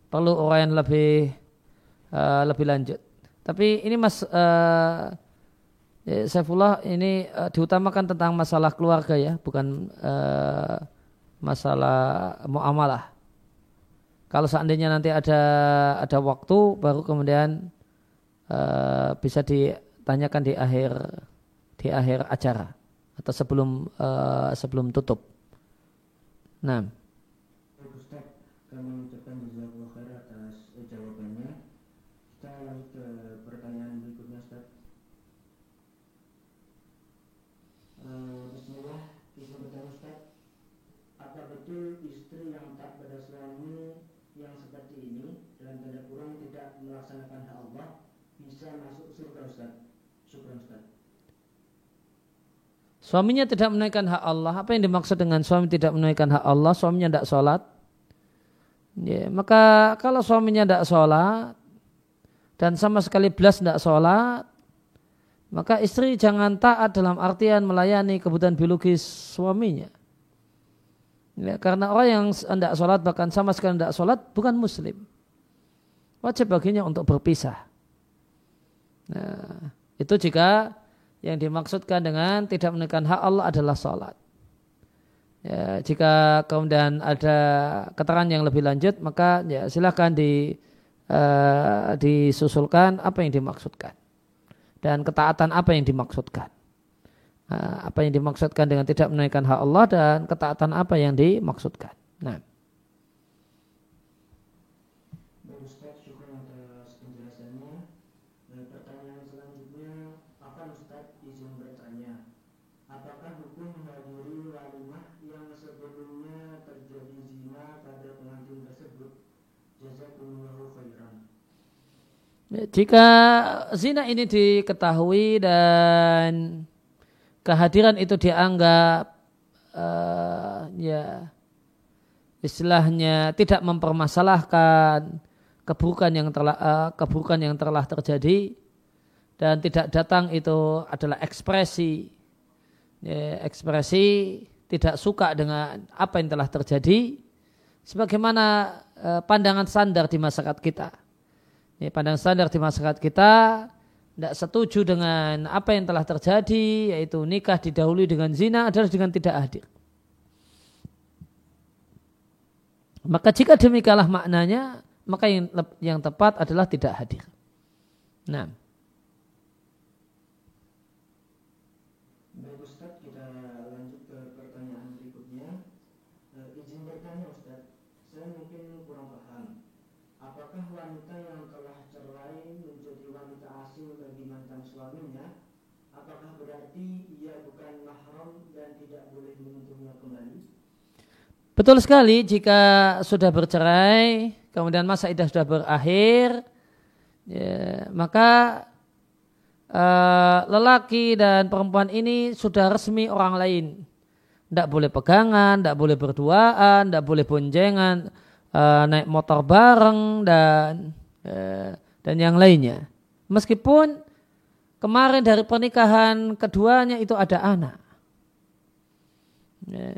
perlu orang yang lebih uh, lebih lanjut. Tapi ini Mas uh, ya, Saifullah ini uh, diutamakan tentang masalah keluarga ya, bukan uh, masalah muamalah. Kalau seandainya nanti ada ada waktu baru kemudian uh, bisa ditanyakan di akhir di akhir acara atau sebelum uh, sebelum tutup. Nah kami ucapkan jazakallahu khair atas jawabannya. Kita lanjut ke pertanyaan berikutnya Ustaz. Uh, Bismillah, izin bertanya Ustaz. Apa betul istri yang tak pada suami yang seperti ini dalam tanda kurung tidak melaksanakan hak Allah bisa masuk surga Ustaz? Syukur Ustaz. Suaminya tidak menaikkan hak Allah. Apa yang dimaksud dengan suami tidak menaikkan hak Allah? Suaminya tidak sholat. Ya, maka kalau suaminya tidak sholat, dan sama sekali belas tidak sholat, maka istri jangan taat dalam artian melayani kebutuhan biologis suaminya. Ya, karena orang yang tidak sholat bahkan sama sekali tidak sholat bukan muslim. Wajib baginya untuk berpisah. Nah, itu jika yang dimaksudkan dengan tidak menekan hak Allah adalah sholat. Ya, jika kemudian ada keterangan yang lebih lanjut, maka ya silahkan di uh, disusulkan apa yang dimaksudkan dan ketaatan apa yang dimaksudkan. Uh, apa yang dimaksudkan dengan tidak menaikkan hak Allah dan ketaatan apa yang dimaksudkan. Nah. Jika zina ini diketahui dan kehadiran itu dianggap uh, ya istilahnya tidak mempermasalahkan keburukan yang telah uh, keburukan yang telah terjadi dan tidak datang itu adalah ekspresi ya, ekspresi tidak suka dengan apa yang telah terjadi sebagaimana uh, pandangan standar di masyarakat kita ya, pandangan standar di masyarakat kita tidak setuju dengan apa yang telah terjadi yaitu nikah didahului dengan zina adalah dengan tidak hadir Maka jika demikianlah maknanya, maka yang yang tepat adalah tidak hadir. Nah. Baik Ustaz, kita lanjut ke pertanyaan berikutnya. E, izin bertanya Ustaz, saya mungkin kurang paham. Apakah wanita yang telah cerai menjadi wanita asing bagi mantan suaminya? Apakah berarti ia bukan mahram dan tidak boleh menyentuhnya kembali? Betul sekali jika sudah bercerai, kemudian masa idah sudah berakhir, ya, maka uh, lelaki dan perempuan ini sudah resmi orang lain. Tidak boleh pegangan, tidak boleh berduaan, tidak boleh boncengan, uh, naik motor bareng dan uh, dan yang lainnya. Meskipun kemarin dari pernikahan keduanya itu ada anak. Ya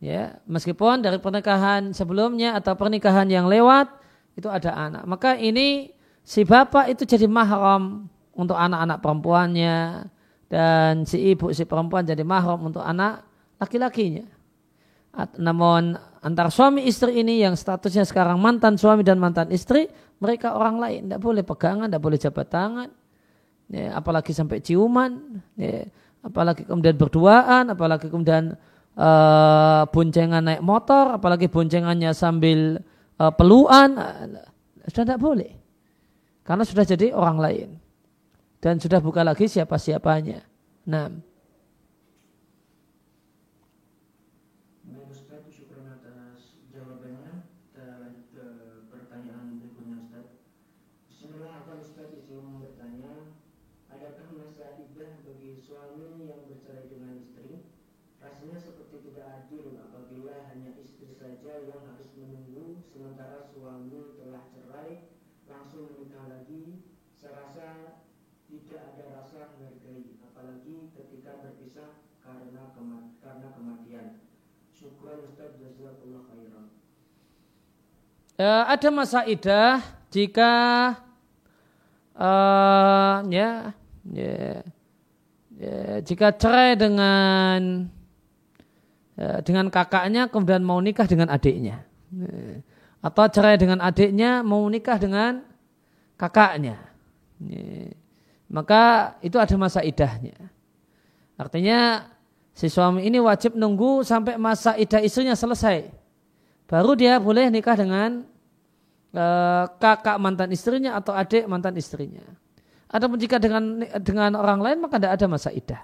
ya meskipun dari pernikahan sebelumnya atau pernikahan yang lewat itu ada anak. Maka ini si bapak itu jadi mahram untuk anak-anak perempuannya dan si ibu si perempuan jadi mahram untuk anak laki-lakinya. Namun antar suami istri ini yang statusnya sekarang mantan suami dan mantan istri mereka orang lain. Tidak boleh pegangan tidak boleh jabat tangan. Ya, apalagi sampai ciuman ya, apalagi kemudian berduaan apalagi kemudian uh, boncengan naik motor, apalagi boncengannya sambil uh, peluan, uh, sudah tidak boleh. Karena sudah jadi orang lain. Dan sudah bukan lagi siapa-siapanya. Nah, uh, ada masa idah jika uh, ya, ya, ya jika cerai dengan uh, dengan kakaknya kemudian mau nikah dengan adiknya. Atau cerai dengan adiknya mau nikah dengan kakaknya. Uh, maka itu ada masa idahnya. Artinya si suami ini wajib nunggu sampai masa idah istrinya selesai. Baru dia boleh nikah dengan Eh, kakak mantan istrinya atau adik mantan istrinya. Adapun jika dengan dengan orang lain maka tidak ada masa idah.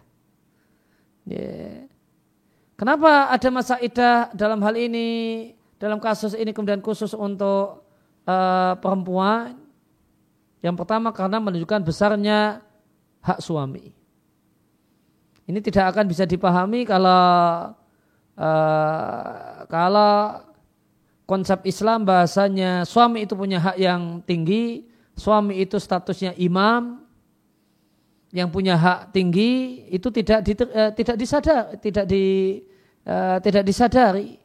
Kenapa ada masa idah dalam hal ini, dalam kasus ini kemudian khusus untuk uh, perempuan? Yang pertama karena menunjukkan besarnya hak suami. Ini tidak akan bisa dipahami kalau uh, kalau konsep Islam bahasanya suami itu punya hak yang tinggi, suami itu statusnya imam, yang punya hak tinggi itu tidak di, uh, tidak disadar, tidak di uh, tidak disadari.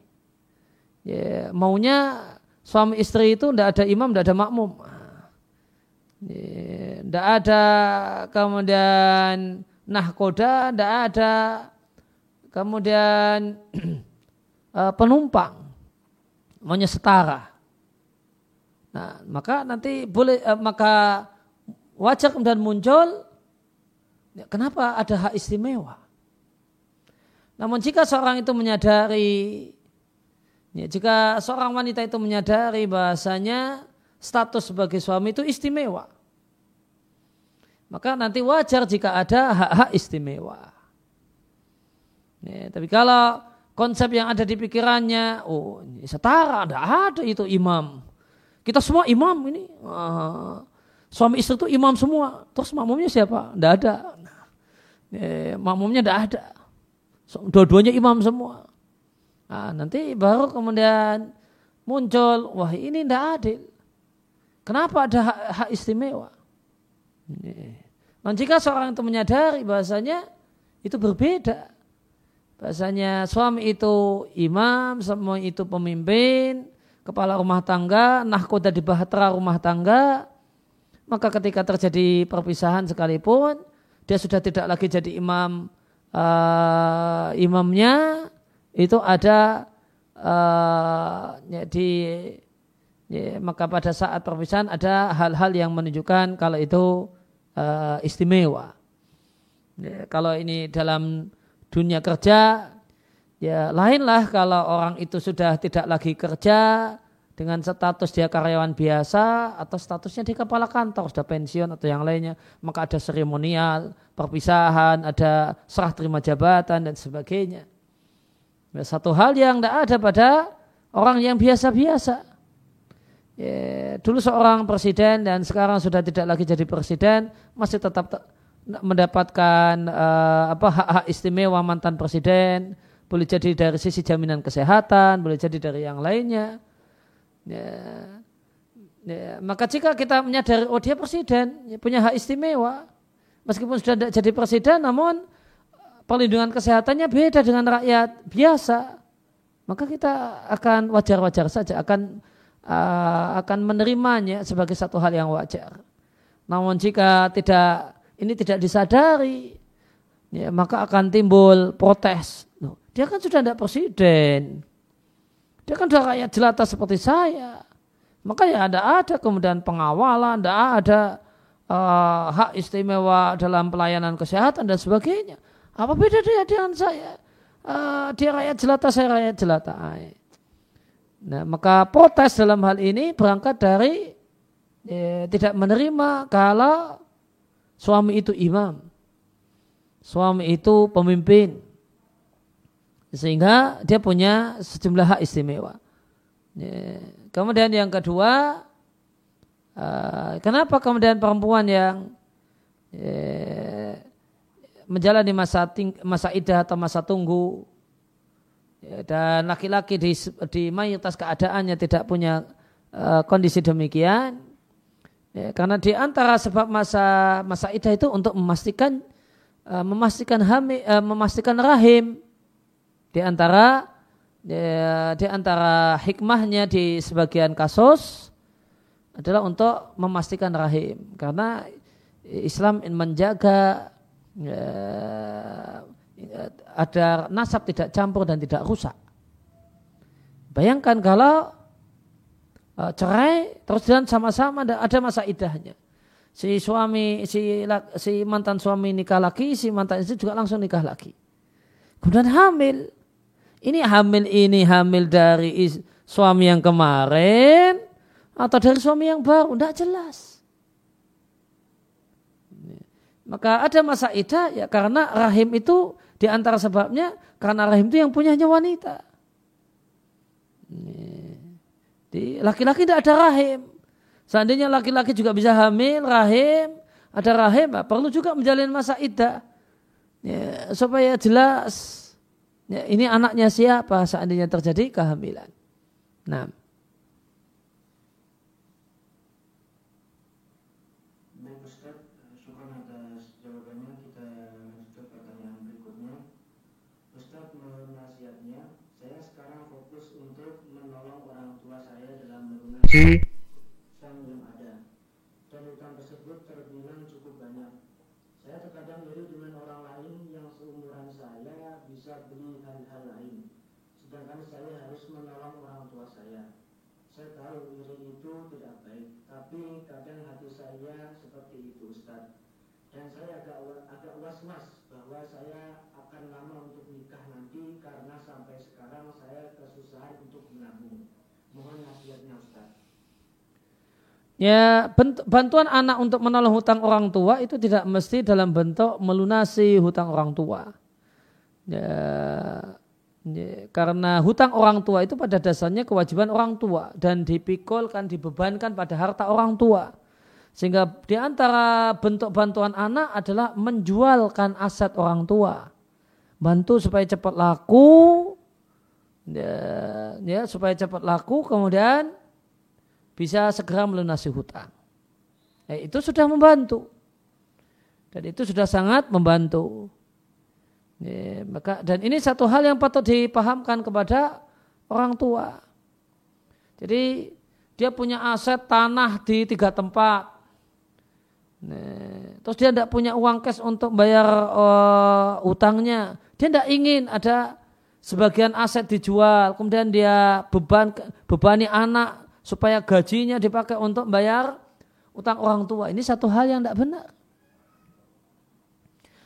Ya, maunya suami istri itu tidak ada imam, tidak ada makmum. Tidak ya, ada kemudian nahkoda, tidak ada kemudian uh, penumpang maunya setara. Nah, maka nanti boleh eh, maka wajar kemudian muncul ya, kenapa ada hak istimewa. Namun jika seorang itu menyadari ya, jika seorang wanita itu menyadari bahasanya status sebagai suami itu istimewa. Maka nanti wajar jika ada hak-hak istimewa. Ya, tapi kalau konsep yang ada di pikirannya, oh setara, ada ada itu imam. Kita semua imam ini. Uh, suami istri itu imam semua. Terus makmumnya siapa? Tidak ada. Eh, makmumnya tidak ada. Dua-duanya imam semua. Nah, nanti baru kemudian muncul, wah ini tidak adil. Kenapa ada hak, hak istimewa? Nah, jika seorang itu menyadari bahasanya itu berbeda. Bahasanya suami itu imam, suami itu pemimpin, kepala rumah tangga, nahkoda di bahtera rumah tangga, maka ketika terjadi perpisahan sekalipun, dia sudah tidak lagi jadi imam uh, imamnya, itu ada uh, ya, di ya, maka pada saat perpisahan ada hal-hal yang menunjukkan kalau itu uh, istimewa. Ya, kalau ini dalam dunia kerja, ya lainlah kalau orang itu sudah tidak lagi kerja dengan status dia karyawan biasa atau statusnya di kepala kantor sudah pensiun atau yang lainnya, maka ada seremonial, perpisahan, ada serah terima jabatan dan sebagainya. Ya, satu hal yang tidak ada pada orang yang biasa-biasa. Ya, dulu seorang presiden dan sekarang sudah tidak lagi jadi presiden, masih tetap mendapatkan uh, apa hak-hak istimewa mantan presiden, boleh jadi dari sisi jaminan kesehatan, boleh jadi dari yang lainnya. Ya, ya, maka jika kita menyadari oh dia presiden, ya, punya hak istimewa, meskipun sudah tidak jadi presiden, namun perlindungan kesehatannya beda dengan rakyat biasa, maka kita akan wajar-wajar saja, akan uh, akan menerimanya sebagai satu hal yang wajar. Namun jika tidak ini tidak disadari, ya, maka akan timbul protes. Dia kan sudah tidak presiden. Dia kan sudah rakyat jelata seperti saya. Maka ya ada ada kemudian pengawalan, tidak ada uh, hak istimewa dalam pelayanan kesehatan dan sebagainya. Apa beda dia dengan saya? Uh, dia rakyat jelata, saya rakyat jelata. Nah, maka protes dalam hal ini berangkat dari ya, tidak menerima kalau Suami itu imam. Suami itu pemimpin. Sehingga dia punya sejumlah hak istimewa. Ya. Kemudian yang kedua, uh, kenapa kemudian perempuan yang uh, menjalani masa ting, masa idah atau masa tunggu ya, dan laki-laki di, di mayoritas keadaannya tidak punya uh, kondisi demikian, Ya, karena di antara sebab masa masa idah itu untuk memastikan uh, memastikan hami, uh, memastikan rahim di antara ya, di antara hikmahnya di sebagian kasus adalah untuk memastikan rahim karena Islam menjaga ya, ada nasab tidak campur dan tidak rusak. Bayangkan kalau uh, cerai terus dan sama-sama ada masa idahnya. Si suami si si mantan suami nikah lagi, si mantan istri juga langsung nikah lagi. Kemudian hamil. Ini hamil ini hamil dari is, suami yang kemarin atau dari suami yang baru, tidak jelas. Maka ada masa idah ya karena rahim itu di antara sebabnya karena rahim itu yang punyanya wanita. Laki-laki tidak ada rahim. Seandainya laki-laki juga bisa hamil, rahim, ada rahim, perlu juga menjalin masa iddah. Ya, supaya jelas ya, ini anaknya siapa seandainya terjadi kehamilan. Nah. gaji yang belum ada dan utang tersebut terbilang cukup banyak. Saya terkadang iri dengan orang lain yang seumuran saya bisa beli hal-hal lain, sedangkan saya harus menolong orang tua saya. Saya tahu iri itu tidak baik, tapi kadang hati saya seperti itu Ustaz. Dan saya agak agak was-was bahwa saya akan lama untuk nikah nanti karena sampai sekarang saya kesusahan untuk menabung. Mohon nasihatnya Ustaz. Ya, bantuan anak untuk menolong hutang orang tua itu tidak mesti dalam bentuk melunasi hutang orang tua. Ya, ya, karena hutang orang tua itu pada dasarnya kewajiban orang tua dan dipikulkan, dibebankan pada harta orang tua. Sehingga di antara bentuk bantuan anak adalah menjualkan aset orang tua. Bantu supaya cepat laku, ya, ya supaya cepat laku kemudian bisa segera melunasi hutang. Ya, itu sudah membantu. Dan itu sudah sangat membantu. Ya, maka dan ini satu hal yang patut dipahamkan kepada orang tua. Jadi dia punya aset tanah di tiga tempat. Nah, terus dia tidak punya uang cash untuk bayar uh, utangnya. Dia tidak ingin ada sebagian aset dijual, kemudian dia beban bebani anak supaya gajinya dipakai untuk bayar utang orang tua. Ini satu hal yang tidak benar.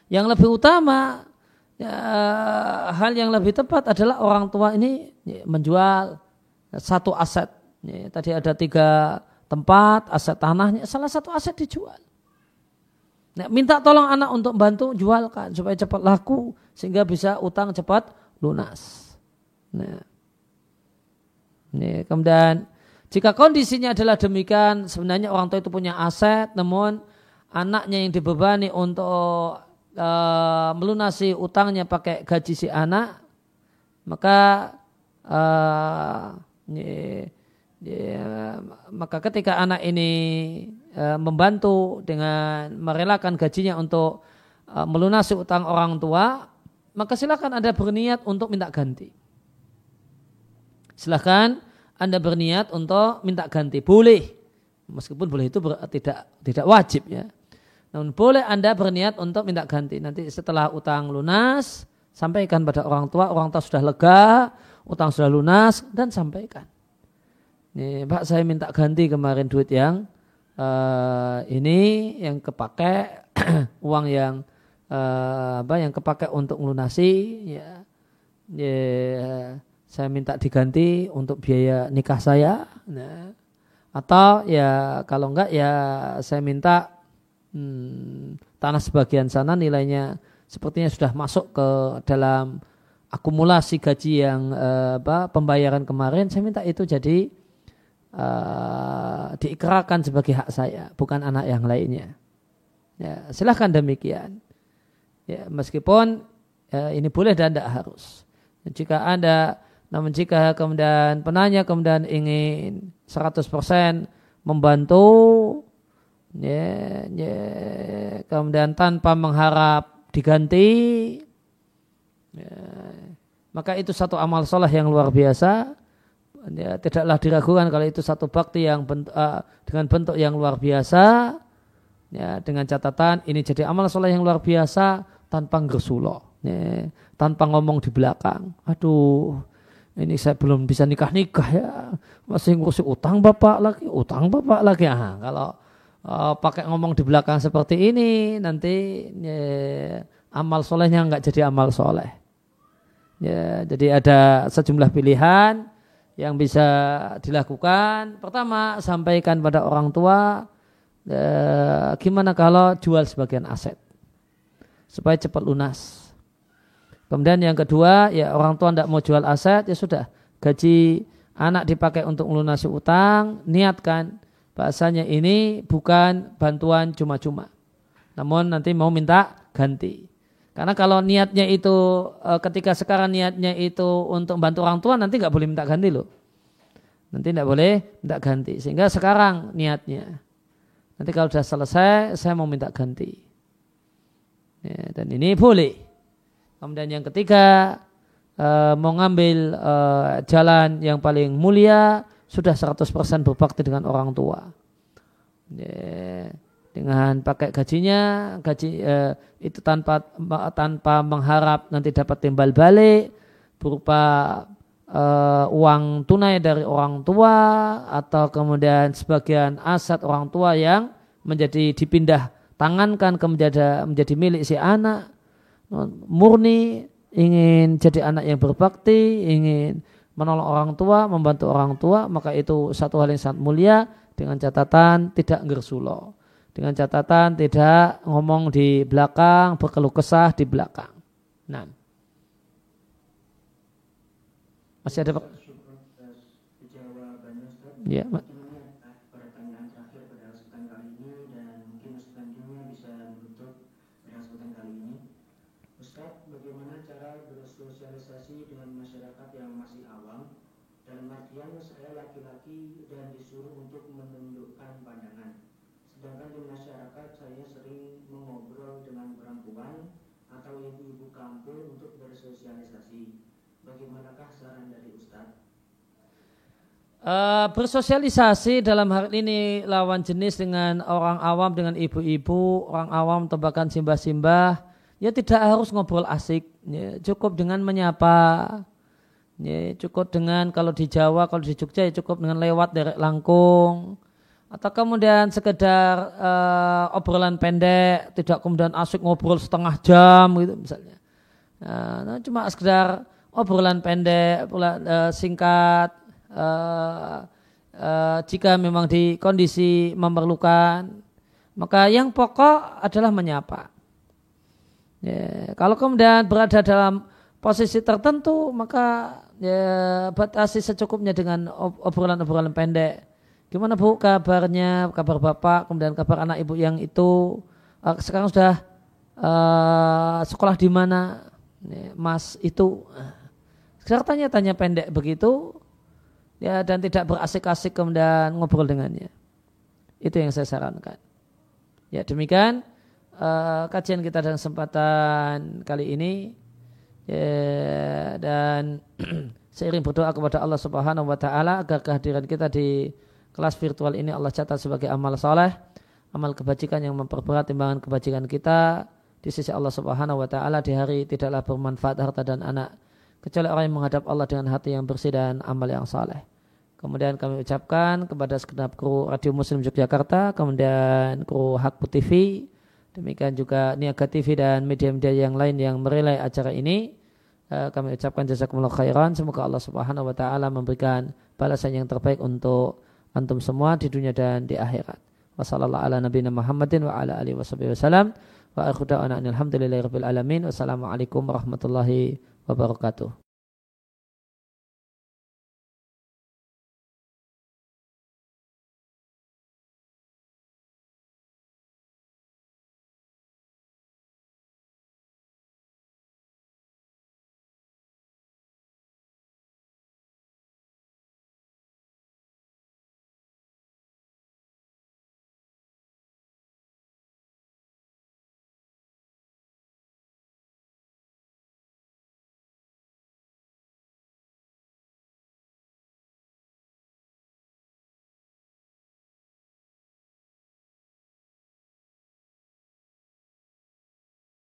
Yang lebih utama, ya, hal yang lebih tepat adalah orang tua ini ya, menjual satu aset. Ya, tadi ada tiga tempat, aset tanahnya, salah satu aset dijual. Nah, minta tolong anak untuk bantu jualkan supaya cepat laku sehingga bisa utang cepat lunas. Nah, ini kemudian jika kondisinya adalah demikian, sebenarnya orang tua itu punya aset, namun anaknya yang dibebani untuk uh, melunasi utangnya pakai gaji si anak, maka uh, ini, ya, maka ketika anak ini uh, membantu dengan merelakan gajinya untuk uh, melunasi utang orang tua, maka silakan Anda berniat untuk minta ganti. Silahkan Anda berniat untuk minta ganti. Boleh. Meskipun boleh itu tidak tidak wajib ya. Namun boleh Anda berniat untuk minta ganti. Nanti setelah utang lunas, sampaikan pada orang tua, orang tua sudah lega, utang sudah lunas, dan sampaikan. Nih, Pak saya minta ganti kemarin duit yang uh, ini yang kepake uang yang uh, apa yang kepakai untuk melunasi ya, ya saya minta diganti untuk biaya nikah saya. Nah, atau ya kalau enggak ya saya minta hmm, tanah sebagian sana nilainya sepertinya sudah masuk ke dalam akumulasi gaji yang uh, apa pembayaran kemarin. Saya minta itu jadi uh, diikrarkan sebagai hak saya bukan anak yang lainnya. Ya silahkan demikian. Ya, meskipun ya, ini boleh dan tidak harus. Jika Anda, namun jika kemudian penanya kemudian ingin 100% membantu, ya, ya, kemudian tanpa mengharap diganti, ya, maka itu satu amal soleh yang luar biasa. Ya, tidaklah diragukan kalau itu satu bakti yang bentuk, uh, dengan bentuk yang luar biasa. Ya, dengan catatan ini jadi amal soleh yang luar biasa tanpa ngersulo, ya, tanpa ngomong di belakang. Aduh, ini saya belum bisa nikah-nikah ya, masih ngurusi utang bapak lagi, utang bapak lagi. Ah, kalau uh, pakai ngomong di belakang seperti ini, nanti ya, amal solehnya nggak jadi amal soleh. Ya, jadi ada sejumlah pilihan yang bisa dilakukan. Pertama, sampaikan pada orang tua, eh, gimana kalau jual sebagian aset supaya cepat lunas. Kemudian yang kedua, ya orang tua tidak mau jual aset, ya sudah gaji anak dipakai untuk melunasi utang, niatkan bahasanya ini bukan bantuan cuma-cuma. Namun nanti mau minta ganti. Karena kalau niatnya itu e, ketika sekarang niatnya itu untuk bantu orang tua nanti nggak boleh minta ganti loh. Nanti tidak boleh minta ganti. Sehingga sekarang niatnya. Nanti kalau sudah selesai saya mau minta ganti. Ya, dan ini boleh. Kemudian yang ketiga, uh, mau ngambil uh, jalan yang paling mulia, sudah 100% berbakti dengan orang tua. Dengan pakai gajinya, gaji uh, itu tanpa tanpa mengharap nanti dapat timbal balik berupa uh, uang tunai dari orang tua atau kemudian sebagian aset orang tua yang menjadi dipindah tangankan ke menjadi, menjadi milik si anak murni ingin jadi anak yang berbakti ingin menolong orang tua membantu orang tua maka itu satu hal yang sangat mulia dengan catatan tidak ngersulo dengan catatan tidak ngomong di belakang berkeluh kesah di belakang. Nah. Masih ada ya bagaimana cara bersosialisasi dengan masyarakat yang masih yang saya laki-laki dan disuruh untuk menundukkan pandangan. Sedangkan di masyarakat saya sering mengobrol dengan perempuan atau ibu-ibu kampung untuk bersosialisasi. Bagaimanakah saran dari Ustadz? Uh, bersosialisasi dalam hal ini lawan jenis dengan orang awam dengan ibu-ibu, orang awam tebakan simbah-simbah, ya tidak harus ngobrol asik, ya, cukup dengan menyapa, ya, cukup dengan kalau di Jawa, kalau di Jogja ya cukup dengan lewat dari langkung, atau kemudian sekedar uh, obrolan pendek, tidak kemudian asik ngobrol setengah jam gitu misalnya, nah, cuma sekedar obrolan pendek, obrolan, uh, singkat uh, uh, jika memang di kondisi memerlukan maka yang pokok adalah menyapa. Ya, kalau kemudian berada dalam posisi tertentu maka ya, batasi secukupnya dengan obrolan-obrolan pendek. Gimana bu kabarnya, kabar bapak, kemudian kabar anak ibu yang itu uh, sekarang sudah uh, sekolah di mana, ya, mas itu. Sekarang tanya-tanya pendek begitu, ya dan tidak berasik-asik kemudian ngobrol dengannya. Itu yang saya sarankan. Ya demikian uh, kajian kita dalam kesempatan kali ini ya, dan seiring berdoa kepada Allah Subhanahu wa taala agar kehadiran kita di kelas virtual ini Allah catat sebagai amal soleh, amal kebajikan yang memperberat timbangan kebajikan kita di sisi Allah Subhanahu wa taala di hari tidaklah bermanfaat harta dan anak kecuali orang yang menghadap Allah dengan hati yang bersih dan amal yang saleh. Kemudian kami ucapkan kepada segenap kru Radio Muslim Yogyakarta, kemudian kru Hakpu TV, demikian juga Niaga TV dan media-media yang lain yang merelai acara ini. Eh, kami ucapkan jazakumullah khairan. Semoga Allah Subhanahu wa taala memberikan balasan yang terbaik untuk antum semua di dunia dan di akhirat. Wassalamualaikum warahmatullahi wabarakatuh.